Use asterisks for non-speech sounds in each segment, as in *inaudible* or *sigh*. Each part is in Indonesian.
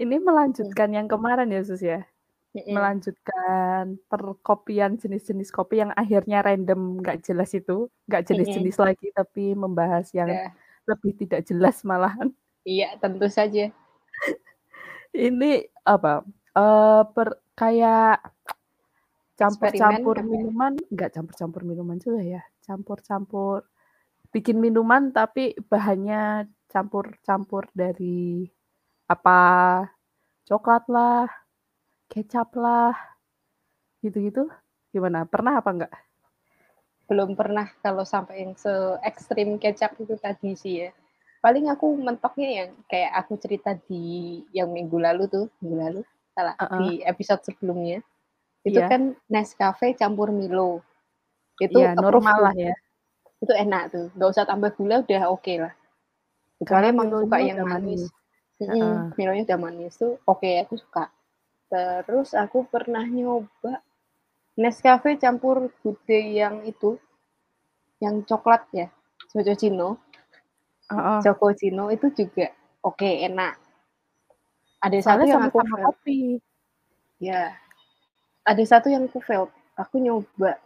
Ini melanjutkan yang kemarin ya, Sus, ya? Melanjutkan perkopian jenis-jenis kopi yang akhirnya random nggak jelas itu, nggak jenis-jenis lagi, tapi membahas yang Iya. lebih tidak jelas malahan. Iya, tentu saja. Ini apa, eee, per kayak campur-campur apa? minuman nggak campur-campur minuman juga ya, campur-campur bikin minuman tapi bahannya campur-campur dari apa, coklatlah, kecaplah, gitu-gitu, gimana? Pernah apa enggak? Belum pernah kalau sampai yang se-ekstrim kecap itu tadi sih ya. Paling aku mentoknya yang kayak aku cerita di yang minggu lalu tuh, minggu lalu? Salah, Heeh. di episode sebelumnya. Itu Iya. kan Nescafe campur Milo. Itu Iya, approve normal lah ya. Itu enak tuh, nggak usah tambah gula udah oke lah. Kecuali Karena emang suka yang manis. manis. Mhm, Heeh. Milonya udah manis tuh oke, aku suka. Terus aku pernah nyoba Nescafe campur day yang itu, yang coklat ya, Chococino. Heeh. Chococino itu juga oke, enak. Ada satu Soalnya yang aku fail. kopi. Ya. Ada satu yang aku failed. Aku nyoba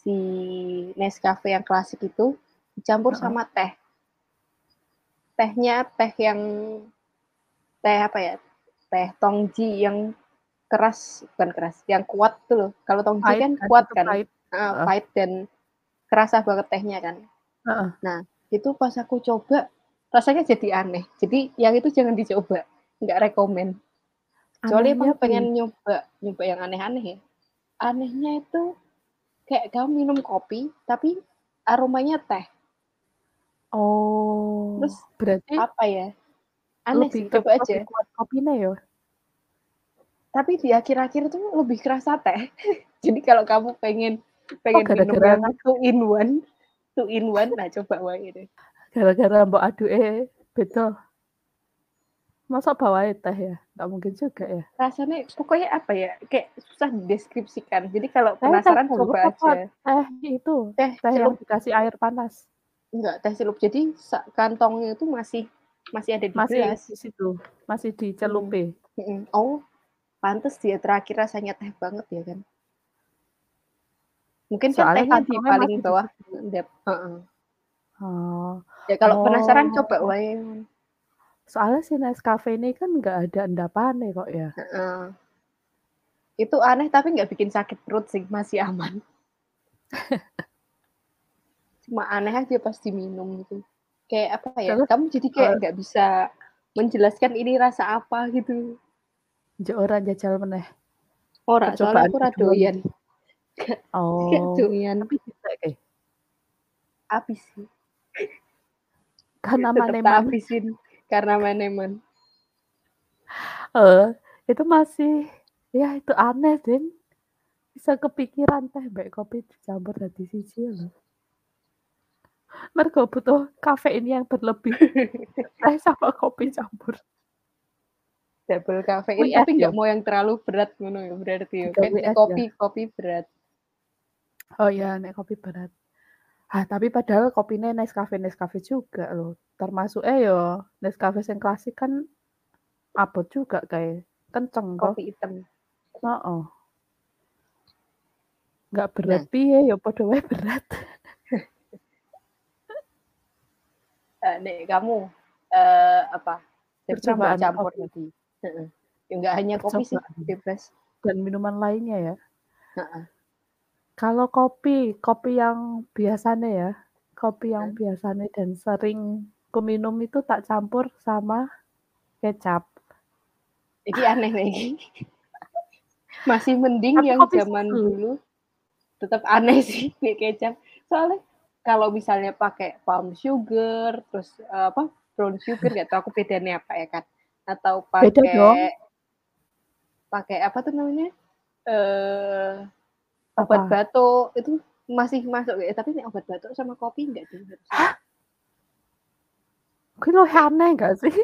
si Nescafe yang klasik itu dicampur Heeh. sama teh. Tehnya teh yang teh apa ya, teh Tongji yang keras, bukan keras, yang kuat tuh loh. Kalau Tongji Pahit kan kan, kuat kan, pahit. Heeh. pahit dan kerasa banget tehnya kan. Heeh. Nah, itu pas aku coba rasanya jadi aneh. Jadi yang itu jangan dicoba, nggak rekomen. Kecuali emang pengen nyoba nyoba yang aneh-aneh ya. Anehnya itu kayak kamu minum kopi, tapi aromanya teh. Oh, Terus berarti apa ya, aneh lebih sih, coba aja. kuat kopinya ya? Tapi di akhir-akhir tuh lebih kerasa teh. *laughs* Jadi kalau kamu pengen Oh, pengen minum gara-gara yang two in one two in one, nah coba wae deh. gara-gara mbok aduke beda. Masa bawahe teh ya? Nggak mungkin juga ya? Rasanya pokoknya apa ya, kayak susah dideskripsikan. Jadi kalau Teh teh penasaran celup coba aja. teh itu, Teh teh yang dikasih air panas? Enggak, teh celup. Jadi kantongnya itu masih masih ada di Masih gelas. di situ, masih dicelupi? mhm. Oh, pantes dia terakhir rasanya teh banget ya kan? Mungkin kan Soalnya tehnya di paling bawah situ. endap, heeh. Oh. Ya kalau penasaran coba Oh. wae. Soalnya si Nescafe ini kan nggak ada endapannya kok ya? Heeh. Itu aneh tapi nggak bikin sakit perut sih, masih aman. *laughs* Cuma aneh aja pas diminum gitu. Kayak apa ya, Terus, kamu jadi kayak eee nggak bisa menjelaskan ini rasa apa gitu. Njok ora njajal meneh? Ora, soalnya Percobaan aku kedua doyan. *laughs* Nggak nggak Oh, doyan. tapi? Habis sih. *laughs* Karena maneman? habisin, karena maneman. Heeh, itu masih ya itu aneh, Din. Bisa kepikiran teh mbek kopi dicampur dadi siji lho. Mergo butuh kafein yang berlebih. *laughs* Teh sama kopi campur. Double kafein, WS tapi ya? nggak mau yang terlalu berat ngono ya berarti ya. Kan ya? kopi kopi berat. Oh iya, nek kopi berat. Ah, tapi padahal kopine Nescafe-Nescafe juga loh. Termasuk eh yo Nescafe sing klasik kan abot juga kae, kenceng toh. Kopi hitam. Heeh. Nggak Nah. berat piye ya padha wae berat. *laughs* Eee, nek kamu, eee, apa, Percobaan campur tadi. Heeh. Ya nggak hanya kopi sih, bebas. Dan minuman lainnya ya? Heeh. Kalau kopi, kopi yang biasanya ya, kopi yang Heeh. biasanya dan sering kuminum itu tak campur sama kecap. Iki aneh lagi. *laughs* Masih mending Tapi yang kopi zaman susu. dulu. Tetep aneh *laughs* sih nek kecap. Soalnya kalau misalnya pakai palm sugar, terus, eee, apa, brown sugar nggak tahu aku bedanya apa ya kan, atau Beda dong. pakai pakai apa tuh namanya, eee, obat batuk, itu masih masuk ya, tapi nek obat batuk sama kopi nggak deh harusnya. Hah? Kuwi luwih aneh nggak sih?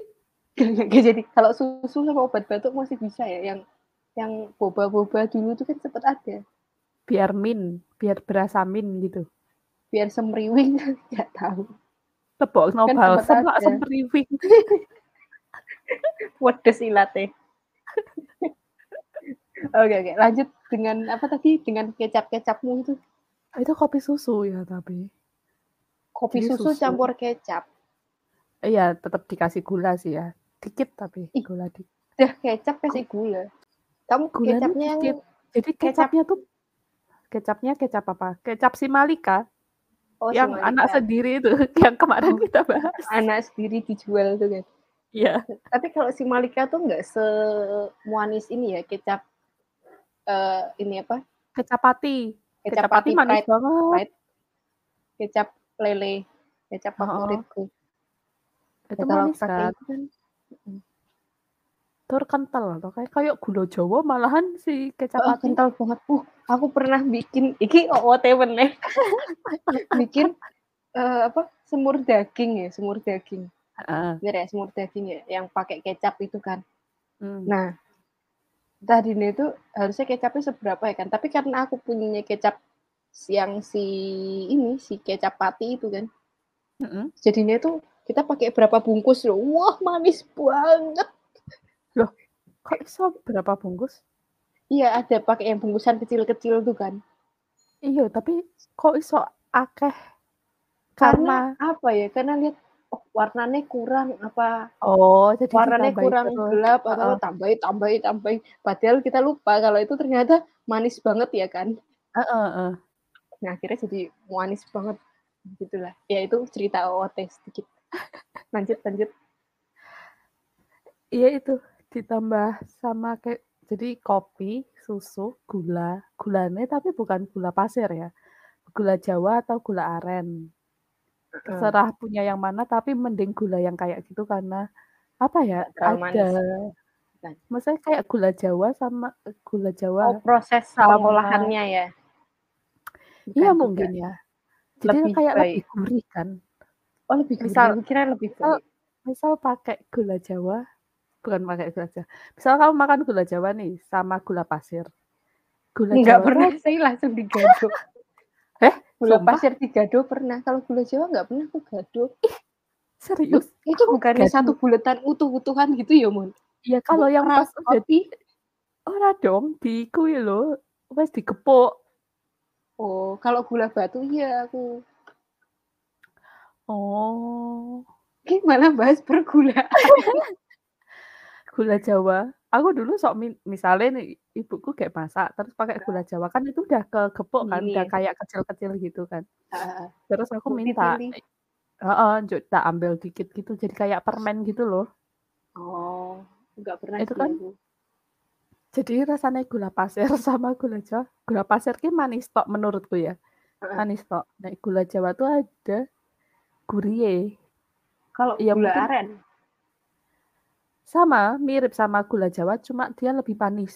Nggak jadi. Kalau susu sama obat batuk masih bisa ya, yang yang boba-boba dulu tuh kan sempet ada. Biar min, biar berasa min gitu. Biar semriwing, *laughs* nggak tahu. Tebok no Kan sempet kok ada. sempriwing. Wedes *laughs* ilate. Oke oke, lanjut dengan apa tadi? Dengan kecap-kecapmu itu. Itu kopi susu ya tapi. Kopi Jadi susu, susu. campur kecap. Iya, tetap dikasih gula sih ya. Dikit tapi Ih. gula dikit. Dah kecap kasih gula. Kamu Gulanya kecapnya yang dikit. Jadi kecap- kecapnya tuh kecapnya kecap apa? Kecap si Malika oh, yang si Malika. anak sendiri itu *laughs* yang kemarin Oh. kita bahas. anak sendiri dijual tuh kan. Iya. Tapi kalau si Malika tuh nggak semuanis ini ya kecap eh ini apa? Kecap pati. Kecap Kecap pati pati manis pride, banget. pride. kecap lele, kecap Oh, oh. favoritku. Itu kalau manis kan. kan Tur kental atau kayak kayak gula Jawa malahan si kecap oh, kental banget. Uh, aku pernah bikin iki OOT meneh. *laughs* bikin eh, apa? Semur daging ya, semur daging. Bener ya, semur daging ya, yang pakai kecap itu kan. Hmm. Nah, tadinya itu harusnya kecapnya seberapa ya kan? Tapi karena aku punyanya kecap yang si ini si kecap pati itu kan, Mm-mm. jadinya itu kita pakai berapa bungkus loh. Wah, manis banget. Kok iso berapa bungkus? Iya, ada pakai yang bungkusan kecil-kecil tuh kan. Iya, tapi kok iso akeh Karena, karena apa ya? Karena lihat oh, warnanya kurang apa oh jadi warnanya kurang terus. gelap atau Heeh. tambahin tambahin tambahin padahal kita lupa kalau itu ternyata manis banget ya kan Heeh, heeh. nah akhirnya jadi manis banget gitulah ya itu cerita OOT sedikit *laughs* lanjut lanjut Iya itu ditambah sama kayak jadi kopi, susu, gula, gulanya tapi bukan gula pasir ya. Gula Jawa atau gula aren. Terserah punya yang mana tapi mending gula yang kayak gitu karena apa ya? Terlalu ada manis. Maksudnya kayak gula Jawa sama gula Jawa. oh proses Sama- pengolahannya ya iya juga. mungkin ya. Jadi Lebih kayak baik. lebih gurih kan. oh lebih gurih Misal- kira lebih misal- baik Misal pakai gula Jawa, bukan pakai gula Jawa. Misal kamu makan gula Jawa nih sama gula pasir. Gula nggak Jawa pernah saya langsung digado *laughs* Eh, gula sumpah? pasir digado pernah kalau gula jawa nggak pernah aku gado serius. itu bukannya gado. satu bulatan utuh-utuhan gitu ya mon Iya kalau yang pas kopi ora dong di kuwi lho, wis dikepuk. oh kalau gula batu iya aku Oh, gimana bahas pergula *laughs* gula Jawa. Aku dulu sok mi- misalnya nih ibuku kayak masak terus pakai gula Jawa kan itu udah kegepuk kan, Gini udah ya. kayak kecil-kecil gitu kan. Ah, Terus aku minta heeh, Njuk, tak ambil dikit gitu jadi kayak permen gitu loh. oh nggak pernah Itu kan aku. Jadi rasanya gula pasir *laughs* sama gula Jawa. Gula pasir ki manis tok menurutku ya. Heeh. Manis tok. Nah, gula Jawa tuh ada gurih. kalau Iya, gula mungkin- aren Sama, mirip sama gula Jawa, cuma dia lebih manis.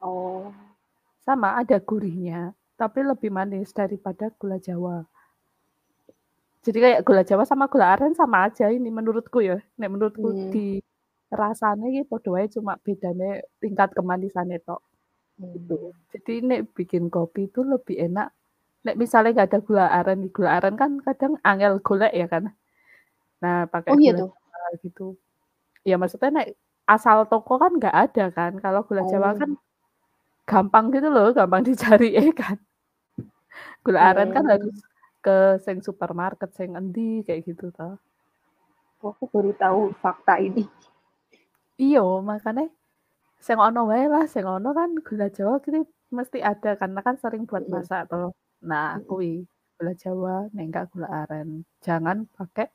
oh Sama, ada gurihnya, tapi lebih manis daripada gula Jawa. Jadi kayak gula Jawa sama gula aren sama aja ini menurutku ya. Nek menurutku Hmm. di rasanya iki padha wae cuma bedanya tingkat kemanisannya tok. gitu Jadi nek bikin kopi itu lebih enak. Nek misalnya nggak ada gula aren, gula aren kan kadang angel golek ya kan. Nah, pakai oh iya gula gitu. Ya maksudnya nek asal toko kan nggak ada kan. Kalau gula Jawa Oh. kan gampang gitu loh, gampang *laughs* dicari ya kan. Gula aren kan harus ke sing supermarket, sing endi kayak gitu toh. Oh, aku baru tahu fakta ini Iya, makanya sing ono wae lah, sing ono kan gula Jawa gitu mesti ada karena kan sering buat Mm. masak toh. Nah, Mm. kuwi gula Jawa, nek enggak gula aren. Jangan pakai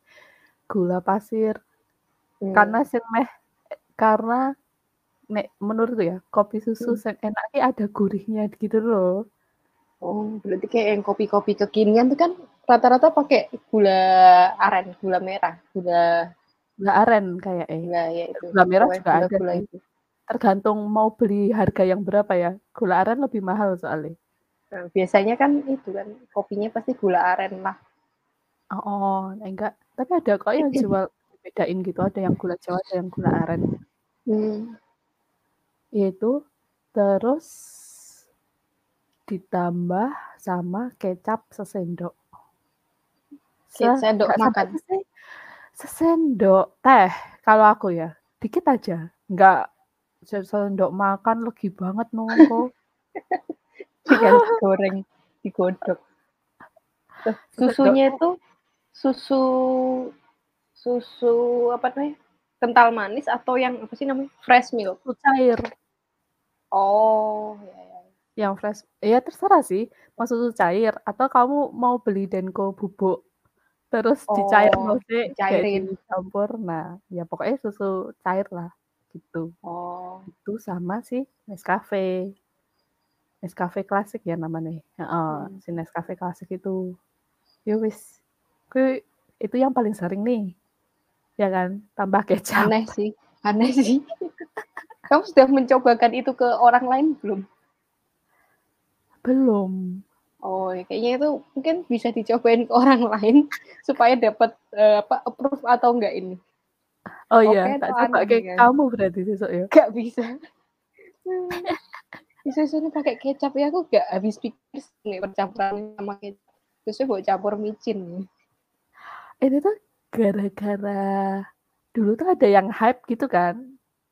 gula pasir Hmm. karena sing meh karena nek menurutku ya, kopi susu Hmm. sing enak ki ada gurihnya gitu loh. Oh, berarti kayak yang kopi-kopi kekinian tuh kan rata-rata pakai gula aren, gula merah, gula Gula aren kayak eh. gula ya itu. Gula merah Pokoknya juga ada gula-gula sih. itu. Tergantung mau beli harga yang berapa ya. Gula aren lebih mahal soalnya. Nah, biasanya kan itu kan kopinya pasti gula aren lah. Oh, oh, enggak. Tapi ada kok yang jual *laughs* bedain gitu. Ada yang gula Jawa, ada yang gula aren. Hmm. Itu, terus ditambah sama kecap sesendok. Se Sendok nggak sampai makan? sese sesendok teh kalau aku ya, dikit aja, nggak sesendok makan legi banget nongko. *laughs* Digoreng, digodok. Susunya Sesendok itu susu susu apa namanya, kental manis atau yang apa sih namanya, fresh milk? Susu cair. Oh, ya ya. Yang fresh ya terserah sih, mau susu cair atau kamu mau beli Denko bubuk, terus Oh, sik, kayak dicairin. dicampur. Nah, ya pokoknya susu cair lah, gitu. Oh. Itu sama si Nescafe. Nescafe klasik ya namanya? Heeh, Hmm. si Nescafe klasik itu. Ya wis, kuwi itu yang paling sering nih. Ya kan, tambah kecap. Aneh sih aneh sih. *laughs* Kamu sudah mencobakan itu ke orang lain belum? Belum. Oh, ya kayaknya itu mungkin bisa dicobain ke orang *laughs* lain supaya dapat, eee, apa, approve atau enggak ini. Oh iya, tak atau coba ke ya? kamu berarti besok ya? Nggak bisa. *laughs* Disusunnya pakai kecap ya aku nggak habis pikir nih percampuran sama kecap. Terusnya buat campur micin. Ini tuh gara-gara dulu tuh ada yang hype gitu kan,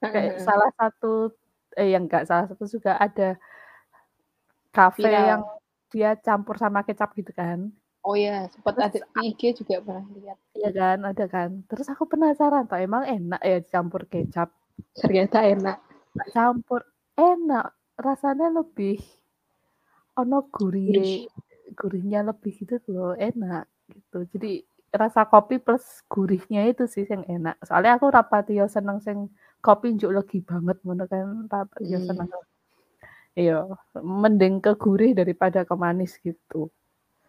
kayak heeh. salah satu eh, yang enggak salah satu juga ada kafe yang Viral. dia campur sama kecap gitu kan. Oh ya, sempat ada di IG juga pernah lihat. Iya kan, ada kan. Terus aku penasaran toh emang enak ya dicampur kecap? Ternyata enak. Campur, enak, rasanya lebih ono Gurih. gurihnya lebih gitu loh, enak gitu. Jadi rasa kopi plus gurihnya itu sih yang enak. Soalnya aku rapati yo seneng sing kopi njuk legi banget ngono kan, ra yo seneng. Mmm. Iya, mending ke gurih daripada ke manis gitu.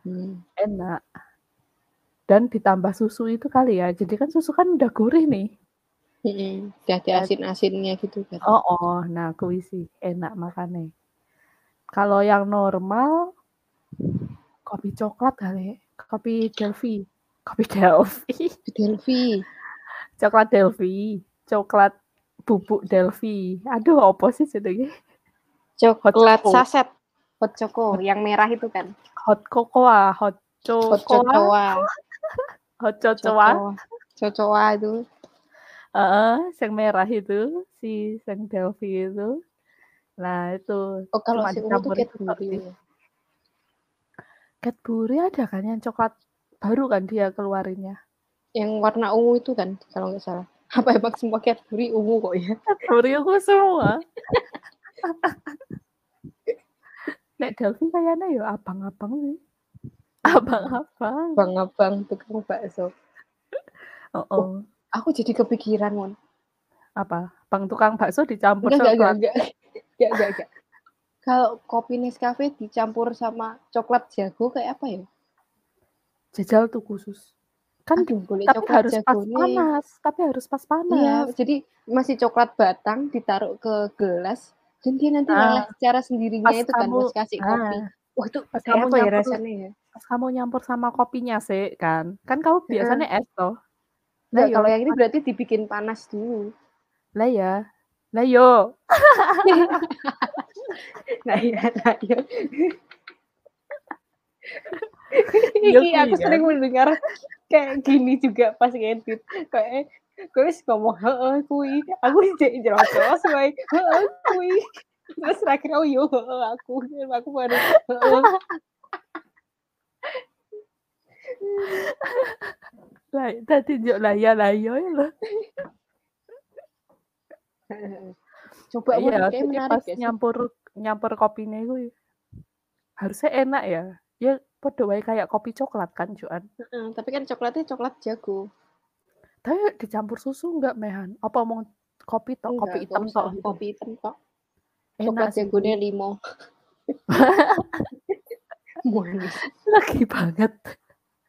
Mmm. Enak. Dan ditambah susu itu kali ya, jadi kan susu kan udah gurih nih. Mhm, udah ada asin-asinnya gitu kan. Heeh, nah kuwi sih enak makane. Kalau yang normal kopi coklat kali, kopi Delvi kopi Delvi. Delvi. Coklat Delvi, coklat bubuk Delvi. Aduh opo sih? Hot Coklat Choco. saset, hot choco yang merah itu kan? Hot cocoa, hot Hot cocoa, cocoa. hot cocoa. Cocoa. Cocoa itu. Heeh, yang merah itu, si yang Delvi itu. Nah itu Oh kalau si ungu susu Cadbury ya? Cadbury ada kan yang coklat baru kan dia keluarinnya? Yang warna ungu itu kan kalau nggak salah. Apa emang semua Cadbury ungu kok ya? Cadbury ungu semua. Nek Delvi kayaknya ya abang-abang sih. Abang-abang. Abang-abang tukang bakso. Heeh. Oh, aku jadi kepikiran, Mon. Apa? Bang tukang bakso dicampur Enggak enggak coklat? enggak enggak. Enggak enggak enggak. Kalau kopi Nescafe dicampur sama coklat jago kayak apa ya? Jajal tuh khusus. Kan Aduh, boleh tapi coklat harus pas panas, tapi harus pas Iya, panas. jadi masih coklat batang ditaruh ke gelas dan dia nanti Ah, secara sendirinya pas itu kan kamu pas kasih kopi. ah, Wah, itu pas kamu apa ya rasanya ya? pas kamu nyampur sama kopinya sih kan. Kan kamu biasanya es toh. Yo kalau yang ini berarti dibikin panas dulu. lah ya. Lah yo. *laughs* Nah iya, nah iya. *laughs* Iya Iki aku kan. sering mendengar kayak gini juga pas ngedit. Kayak kowe wis ngomong heeh kuwi. Aku jek njlokos wae. Heeh kuwi. Terus terakhir oh yo aku. Aku baru. Lah tadi njuk lah ya lah yo ya heeh. Coba Iya, jadi menarik pas nyampur nyampur kopine kuwi harusnya enak ya. Ya padha wae kayak kopi coklat kan, Joan. Heeh, tapi kan coklatnya coklat jago. Tapi dicampur susu enggak, Mehan? Apa mung kopi tok, kopi hitam tok kopi hitam tok. Coklat jagonya kuwi. *laughs* 5. Manis. Lagi banget.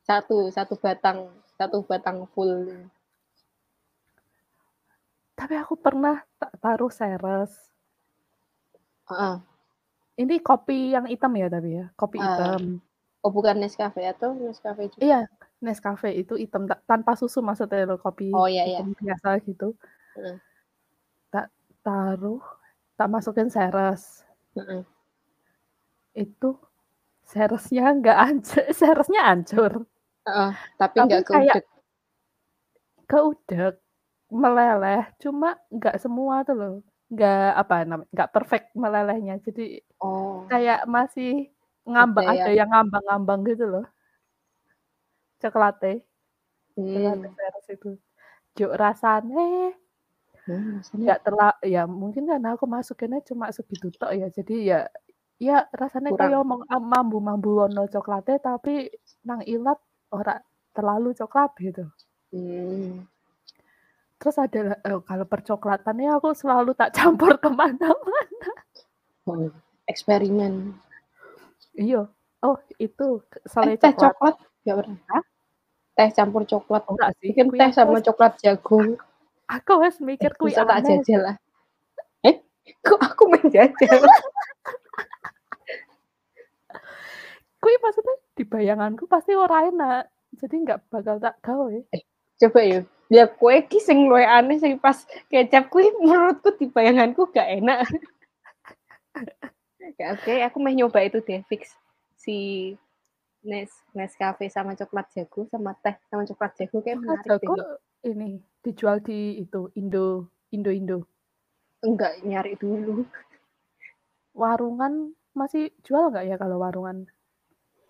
Satu, satu batang, satu batang full. Tapi aku pernah ta taruh Ceres. Heeh. Ini kopi yang hitam ya tapi ya? Kopi Eee, hitam. Oh bukan Nescafe atau Nescafe juga? Iya, Nescafe itu hitam ta tanpa susu maksudnya loh, kopi Oh, iya iya. biasa gitu. Heeh. Tak taruh tak masukin seres. Heeh. Itu seresnya nggak hancur *laughs* seresnya hancur. Heeh, tapi nggak kayak keudek. keudek, meleleh, cuma nggak semua tuh loh. Nggak apa namanya, nggak perfect melelehnya. Jadi Oh. kayak masih ngambang, Ada ada yang ngambang-ngambang gitu loh. Coklatnya. Coklatnya Hmm. itu. Juk rasane Hmm, rasanya nggak terla ya mungkin karena aku masukinnya cuma segitu tok ya. Jadi ya ya rasanya kayak kurang. omong mambu-mambu wono coklatnya tapi nang ilat ora terlalu coklat gitu. Hmm. Terus ada eh, kalau percoklatannya aku selalu tak campur *laughs* ke mana-mana. Oh, eksperimen. Iya. Oh, itu Eh, selai teh coklat. coklat pernah? Hah? Teh campur coklat. Enggak sih. Bikin teh sama coklat jagung. aku Eh, mikir kui bisa tak jajal lah. Eh, kok aku menjajal? *laughs* Kui maksudnya di bayanganku pasti ora enak. Jadi nggak bakal tak gawe. Eh, coba ya. Ya kue ki sing luwih aneh sing pas kecap kui menurutku di bayanganku gak enak. *laughs* Ya, Oke, aku mau nyoba itu deh fix si Nes Nescafe sama coklat jago sama teh sama coklat jago kayak Coklat menarik jago deh. ini dijual di itu Indo Indo Indo. Enggak nyari dulu. Warungan masih jual nggak ya kalau warungan?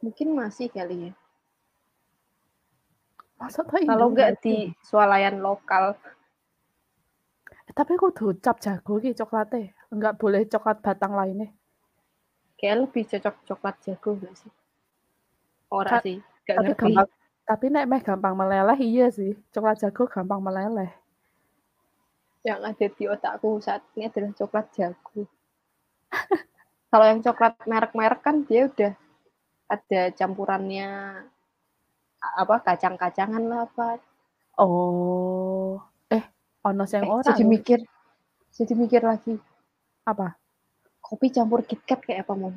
Mungkin masih kali ya. Masa Kalau enggak nggak di swalayan lokal. Eh, tapi aku tuh cap jago ki coklatnya. Nggak boleh coklat batang lainnya. Kayak lebih cocok coklat jago enggak sih? Ora Ka- sih, enggak tapi ngerti. gampang. Tapi nek meh gampang meleleh iya sih. Coklat jago gampang meleleh. Yang ada di otakku saat ini adalah coklat jago. *laughs* Kalau yang coklat merek-merek kan dia udah ada campurannya apa kacang-kacangan lah apa. Oh, eh, ono sing Eh, ora jadi mikir, jadi mikir lagi. Apa? Kopi campur KitKat kayak apa mau?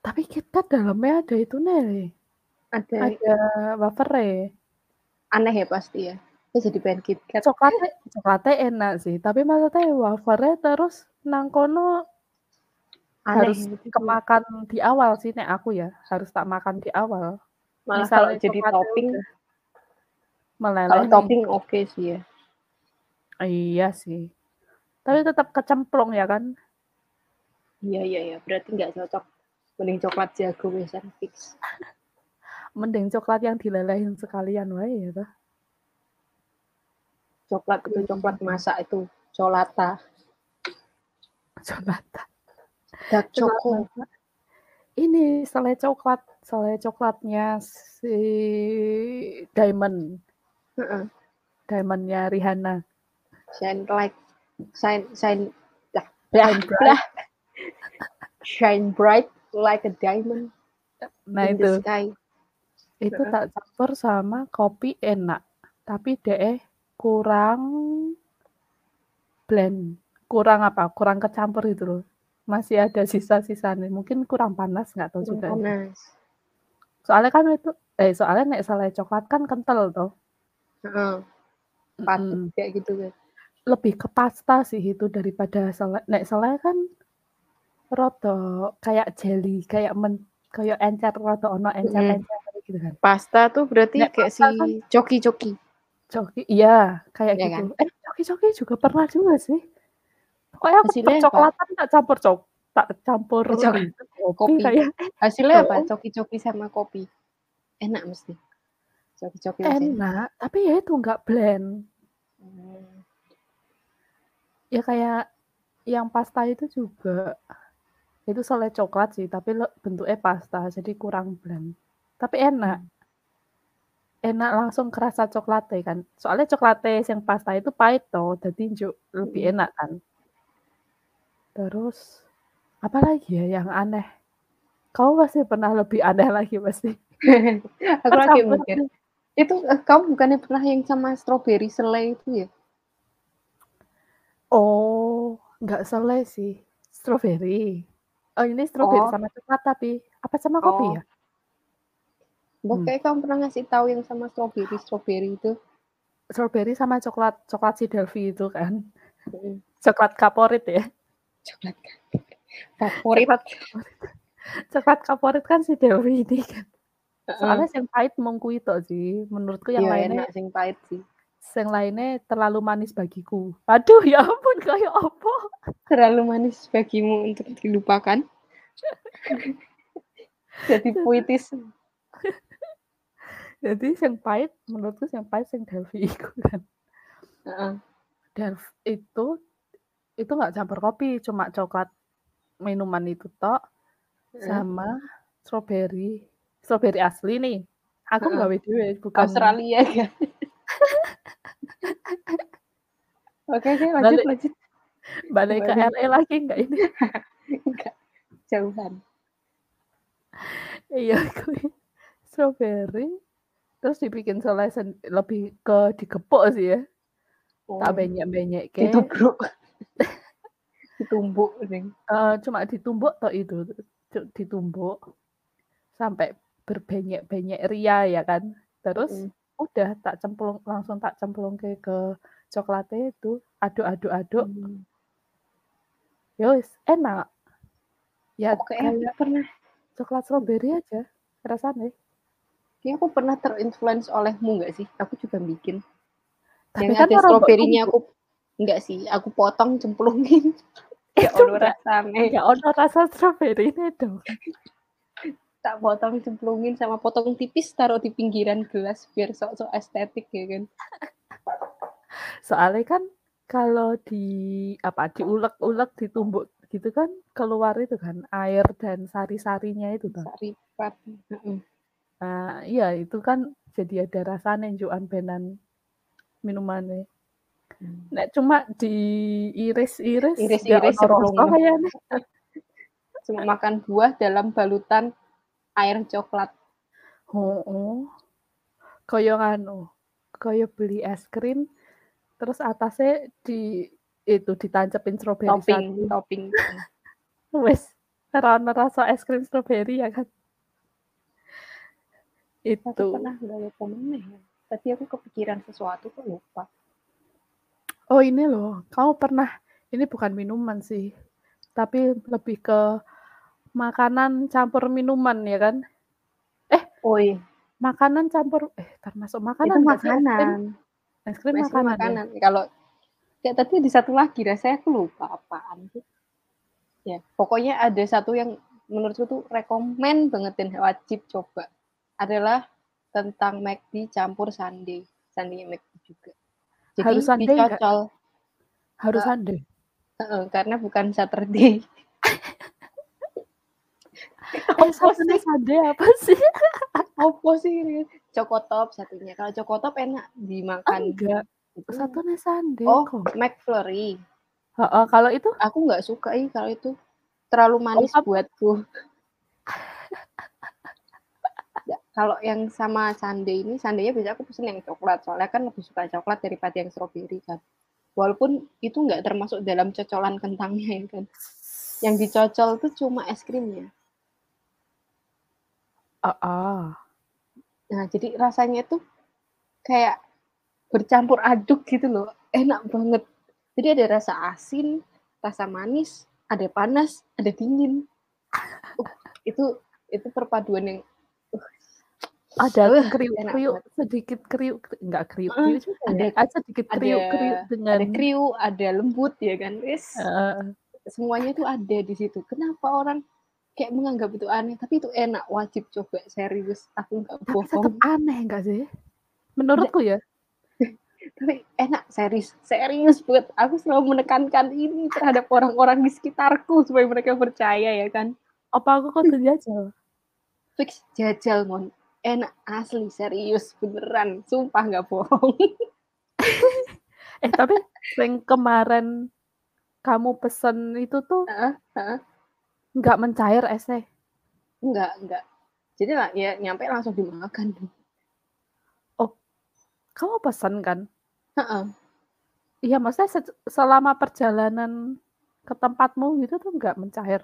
Tapi kita dalamnya ada itu nih. Ada Ada wafernya. aneh ya pasti ya. Ya jadi pengen KitKat. Coklatnya, coklatnya enak sih. Tapi maksudnya wafernya terus nang kono Aneh harus gitu. kemakan di awal sih nek aku ya. Harus tak makan di awal. Malah kalau Misalnya jadi coklatnya topping, meleleh kalau topping oke sih ya. Iya sih. Tapi tetap kecemplung ya kan? Iya iya iya, berarti nggak cocok. Mending coklat jago biasanya fix. *laughs* Mending coklat yang dilelehin sekalian wae ya toh. Coklat itu coklat masak itu colata, Coklat. dark Coklat. Ini selai coklat, selai coklatnya si Diamond, Heeh. Diamondnya Rihanna. Shine like shine shine dah blah Shine bright. shine bright like a diamond Nah in itu, the sky. itu tak campur sama kopi enak. Tapi deh kurang blend, kurang apa? Kurang kecampur itu loh. Masih ada sisa-sisanya. Mungkin kurang panas, nggak tahu juga. sih. panas. Soalnya kan itu, eh soalnya nek selai coklat kan kental tuh. Heeh. Padat Mm-mm. kayak gitu kan. Lebih ke pasta sih itu daripada selai. Nek selai kan roto kayak jelly, kayak men, kayak encer roto ono encer-encer gitu kan. Pasta tuh berarti Nek kayak si kan coki-coki, coki, iya kayak ya gitu. kan? Eh coki-coki juga pernah juga sih. Pokoknya aku Hasilnya apa? percoklatan tak campur cok, tak campur Coki, itu kopi kopi. kayak Hasilnya apa? oh, *laughs* Coki-coki sama kopi. Enak mesti. Coki-coki enak. Tapi ya itu nggak blend. Hmm. Ya kayak yang pasta itu juga itu selai coklat sih, tapi le- bentuknya pasta, jadi kurang blend. Tapi enak, Hmm. enak langsung kerasa coklatnya kan. Soalnya coklatnya yang pasta itu pahit toh, jadi lebih Mm-mm. enak kan. Terus apa lagi ya yang aneh? Kau pasti pernah lebih aneh lagi pasti. *laughs* Aku lagi mikir. Itu eh, kamu bukannya pernah yang sama strawberry selai itu ya? Oh, nggak selai sih. Strawberry. Oh ini strawberry Oh, sama coklat tapi apa sama kopi oh. ya? Mbak Hmm. kamu pernah ngasih tahu yang sama strawberry strawberry itu. Strawberry sama coklat coklat si Delphi itu kan. Mhm. Coklat kaporit ya? Coklat favorit. Coklat kaporit. Coklat kaporit kan si Delvi ini kan. Heeh. Soalnya sing pahit mung kuwi tok sih, menurutku yang Iya lainnya enak sing pahit sih. Sing lainnya terlalu manis bagiku. Aduh ya ampun kayak apa? Terlalu manis bagimu untuk dilupakan? *laughs* Jadi puitis. *laughs* Jadi yang pahit menurutku yang pahit sing Delvi iku kan. Heeh. Delv itu itu nggak campur kopi, cuma coklat minuman itu tok Heeh. sama strawberry. Strawberry asli nih. Aku gawe dhewe bukan Australia kan. Oke oke lanjut balik lanjut. balik ke Balik. RE lagi nggak ini? *laughs* Enggak, jauhan. Iya kuwi strawberry terus dibikin selai lebih ke digepuk sih ya. Tak Oh, benyek-benyekke. ditubruk. *laughs* Ditumbuk ning. Eee, cuma ditumbuk tok itu, ditumbuk sampai berbenyek-benyek ria ya kan. Terus Mhm. Udah tak cemplung langsung tak cemplungke ke coklatnya itu, aduk-aduk-aduk. Mmm. Ya wis enak. Ya aku kayak pernah coklat strawberry aja rasanya. kayaknya aku pernah terinfluence olehmu nggak sih? Aku juga bikin. Tapi Yang kan ada mbok stroberinya aku enggak sih, aku potong cemplungin. *laughs* Itu ono rasane. enggak ono rasa strawberry-nya dong. *laughs* Tak potong cemplungin sama potong tipis taruh di pinggiran gelas biar sok-sok estetik ya kan. Soalnya kan kalau di apa, diulek-ulek, ditumbuk gitu kan keluar itu kan air dan sari-sarinya itu toh. Saripat. Nah, iya itu kan jadi ada rasanya njukan benan minumannya. Nek cuma diiris-iris Iris-iris rasa kayaknya. Cuma makan buah dalam balutan air coklat. Heeh. Kaya nganu, kaya beli es krim terus atasnya di itu ditancepin strawberry Topping satu. topping, *laughs* ora ono rasa es krim strawberry ya kan. Aku Itu. pernah apa meneh ya, tadi aku kepikiran sesuatu kok lupa. Oh ini loh, kamu pernah ini bukan minuman sih, tapi lebih ke makanan campur minuman ya kan? Eh, Oh iya. makanan campur eh termasuk Itu makanan krim? makanan. Es krim Es krim makanan ya? makanan. Kalau kayak tadi ada satu lagi rasanya aku lupa apaan sih. Ya, pokoknya ada satu yang menurutku tuh rekomen banget dan wajib coba. Adalah tentang McD campur sundae. Sundae McD juga. Jadi Harus dicocol. Harus Eee, sundae? heeh, karena bukan Saturday. *laughs* *laughs* Eh, satunya sih? sundae apa sih? Apa sih ini? Cokotop satunya. Kalau Cokotop enak dimakan. Enggak, Itu satunya sundae Oh, kok. McFlurry. Heeh, kalau itu? Aku nggak suka ih kalau itu. Terlalu Oh, manis tap buatku. Ya, kalau yang sama sundae ini, sundae-nya biasanya aku pesen yang coklat. Soalnya kan lebih suka coklat daripada yang strawberry kan. Walaupun itu nggak termasuk dalam cocolan kentangnya ya kan. Yang dicocol tuh cuma es krimnya. Heeh. Nah, jadi rasanya tuh kayak bercampur aduk gitu loh. Enak banget. Jadi ada rasa asin, rasa manis, ada panas, ada dingin. Uh, itu itu perpaduan yang uh, Ada uh, enak kriuk-kriuk, banget. sedikit kriuk enggak Heeh, kriuk-kriuk juga ada ya, ada sedikit ada kriuk-kriuk ada dengan kriuk, ada lembut ya kan. Wis, Heeh. semuanya tuh ada di situ. Kenapa orang kayak menganggap itu aneh, tapi itu enak, wajib coba serius. Aku nggak bohong. aneh enggak sih? Menurutku ya. *laughs* tapi enak serius, serius buat aku selalu menekankan ini terhadap orang-orang di sekitarku supaya mereka percaya ya kan. Apa aku kudu jajal? Fix jajal mon, enak asli serius beneran, sumpah nggak bohong. *laughs* Eh, tapi *laughs* yang kemarin kamu pesen itu tuh Heeh, heeh. Enggak mencair esnya? Enggak, enggak. Jadi lah ya nyampe langsung dimakan. Oh, kamu pesen kan? Heeh. Iya, maksudnya se selama perjalanan ke tempatmu gitu tuh enggak mencair?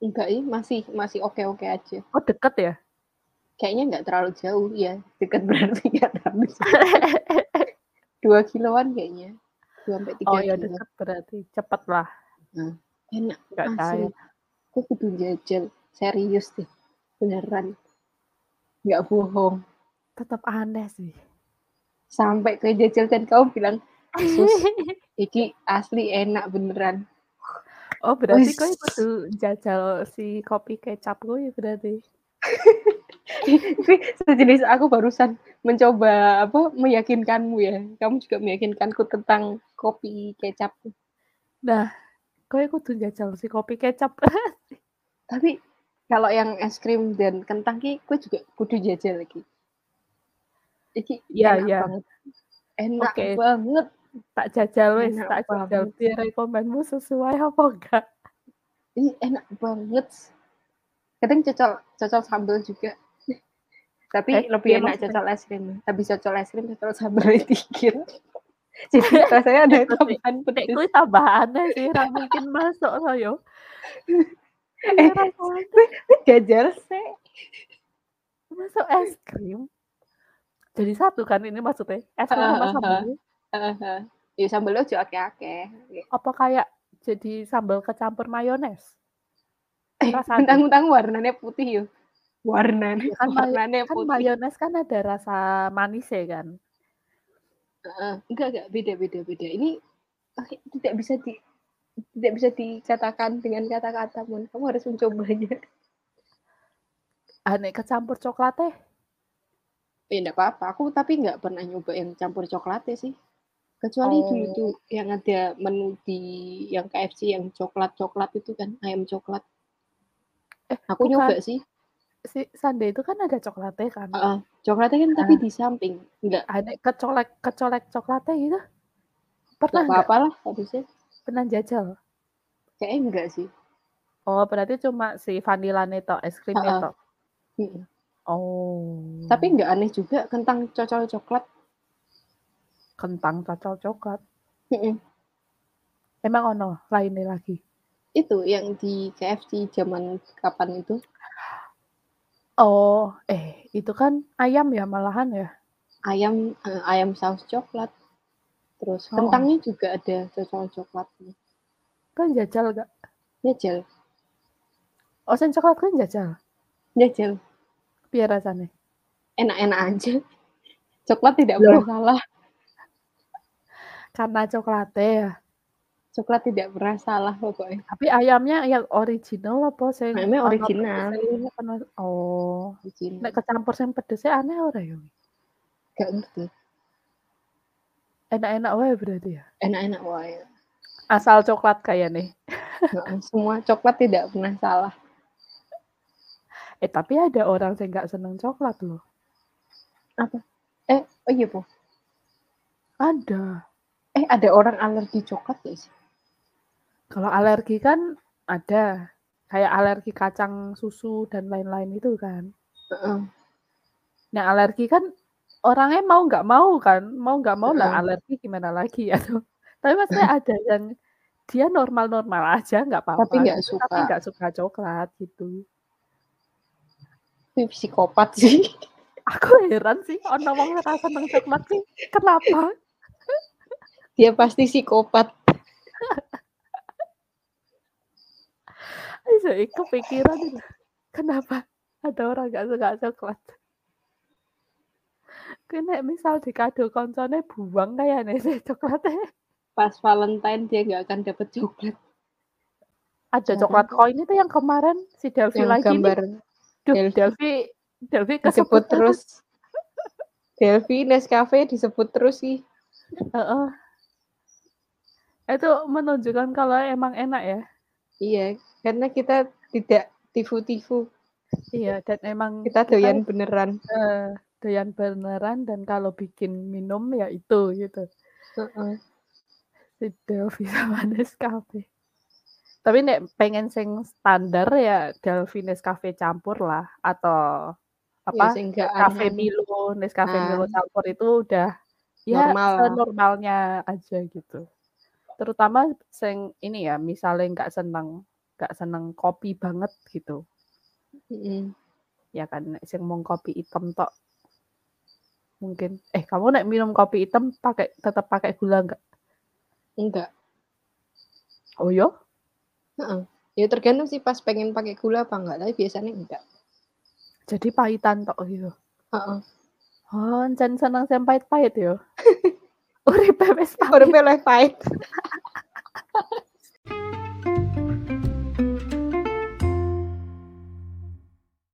Enggak ih, masih masih oke-oke aja. Oh, deket ya? Kayaknya nggak terlalu jauh ya, dekat *laughs* berarti nggak terlalu jauh. 2 kiloan kayaknya. sampai Oh 3 ya deket berarti, cepet lah. Nah, enak Nggak asli. cair. Aku kudu jajal, serius deh, beneran. Nggak bohong. Tetep aneh sih. Sampai ke jajal dan kamu bilang, "Sus, *laughs* iki asli enak beneran." Oh berarti kowe kudu jajal si kopi kecap kuwi berarti? Tapi *laughs* sejenis aku barusan mencoba apa, meyakinkanmu ya. Kamu juga meyakinkanku tentang kopi kecap. Nah, kowe kudu jajal si kopi kecap. *laughs* Tapi kalau yang es krim dan kentang ki kowe juga kudu jajal lagi. Iki Iya enak iya. banget. Enak Oke. banget. Tak jajal Enak tak jajal biar rekomenmu sesuai apa enggak. Ini enak banget. Kadang cocol cocol sambal juga. Tapi Eh, lebih iya enak maksudnya. cocol es krim. Habis cocol es krim cocol sambal dikit. *laughs* Jadi rasanya ada tambahan pedes. kuwi tambah aneh sih, mungkin masuk to yo. Eh, jajal sih. Masuk es krim. Jadi satu kan ini maksudnya, es krim sama sambalnya. Heeh. Ya sambelnya ojo akeh-akeh. Apa kayak jadi sambal kecampur mayones? Eh, Rasanya. mentang-mentang warnanya putih yo. Warnanya, Ya kan warnanya kan putih. mayones kan ada rasa manisnya kan. Heeh. Enggak, enggak, beda, beda, beda. Ini eh, tidak bisa di tidak bisa dikatakan dengan kata-kata pun. Kamu harus mencobanya. Ah, nek kecampur coklat teh, Ya enggak apa-apa. Aku tapi nggak pernah nyoba yang campur coklatnya sih. Kecuali dulu Oh. tuh yang ada menu di yang KFC yang coklat-coklat itu kan, ayam coklat. eh Aku bukan, nyoba sih. si sundae itu kan ada coklatnya kan. Heeh. Coklatnya kan tapi Nah, di samping. Enggak, ah, nek kecolek kecolek coklatnya gitu, enggak pernah nggak? apa-apa lah harusnya. Pernah jajal? Kayaknya enggak sih. Oh berarti cuma si vanilanya tok, es krimnya tok. Mm-mm. Oh, Tapi enggak aneh juga kentang cocol coklat. kentang cocol coklat. Mm-mm. Emang ono lainnya lagi? Itu yang di KFC zaman kapan itu? Oh, eh itu kan ayam ya malahan ya? Ayam eh, ayam saus coklat. Terus Oh, kentangnya juga ada cocol coklatnya. kan jajal gak? Jajal, Oh, sen coklat kan jajal. jajal. Biar rasanya. Enak-enak aja. *laughs* Coklat tidak pernah Loh, salah. karena coklatnya ya. Coklat tidak pernah salah pokoknya. Tapi ayamnya yang original apa sing Namanya ono original. oh. Original. Nek kecampur sing pedesnya aneh ora ya? Gak ngerti. Enak-enak wae berarti ya. Enak-enak wae. Asal coklat kayak nih. Semua coklat tidak pernah salah. Eh tapi ada orang yang nggak seneng coklat loh. Apa? Eh, oh iya, Po. Ada. Eh, ada orang alergi coklat ya sih? Kalau alergi kan ada. Kayak alergi kacang susu dan lain-lain itu kan. Heeh. Nah alergi kan orangnya mau nggak mau kan. Mau nggak mau lah alergi gimana lagi *laughs* ya tuh. Tapi maksudnya ada yang dia normal-normal aja nggak Tapi apa-apa nggak gitu. Tapi suka. nggak suka coklat gitu. Psikopat sih. *laughs* Aku heran sih ono wong ora seneng coklat sih. Kenapa? *laughs* Dia pasti psikopat. Saya kepikiran. Kenapa ada orang nggak suka coklat? Kena misal di kado koncone buang kayaknya sih coklatnya. Pas Valentine dia nggak akan dapet coklat. Ada Jarang. coklat koin itu yang kemarin si Delvi Yang lagi nih. gambar Duh, Delvi Delvi Delvi disebut terus. Delvi Nescafe disebut terus sih. Heeh. Itu menunjukkan kalau emang enak ya. Iya, karena kita tidak tifu-tifu. Iya, dan emang Kita kita doyan beneran. eh, doyan beneran dan kalau bikin minum ya itu gitu. Heeh. Delvi sama *laughs* Nescafe. Tapi nek pengen sing standar ya Delvi Nescafe campur lah atau Ya apa Nescafe aneh-aneh. Milo, Nescafe Nah, Milo campur itu udah ya normal. senormalnya aja gitu. Terutama sing ini ya, misalnya nggak seneng nggak seneng kopi banget gitu. Mm-mm. Ya kan sing mau kopi hitam tok mungkin eh kamu nek minum kopi hitam pakai tetap pakai gula nggak? Enggak. Oh ya? Heeh. Ya tergantung sih pas pengen pakai gula apa enggak, tapi biasanya enggak. Jadi pahitan tok gitu? Heeh. Oh, encen seneng sing pahit-pahit *laughs* ya? Uripe wis pahit. Uripe pahit. *laughs*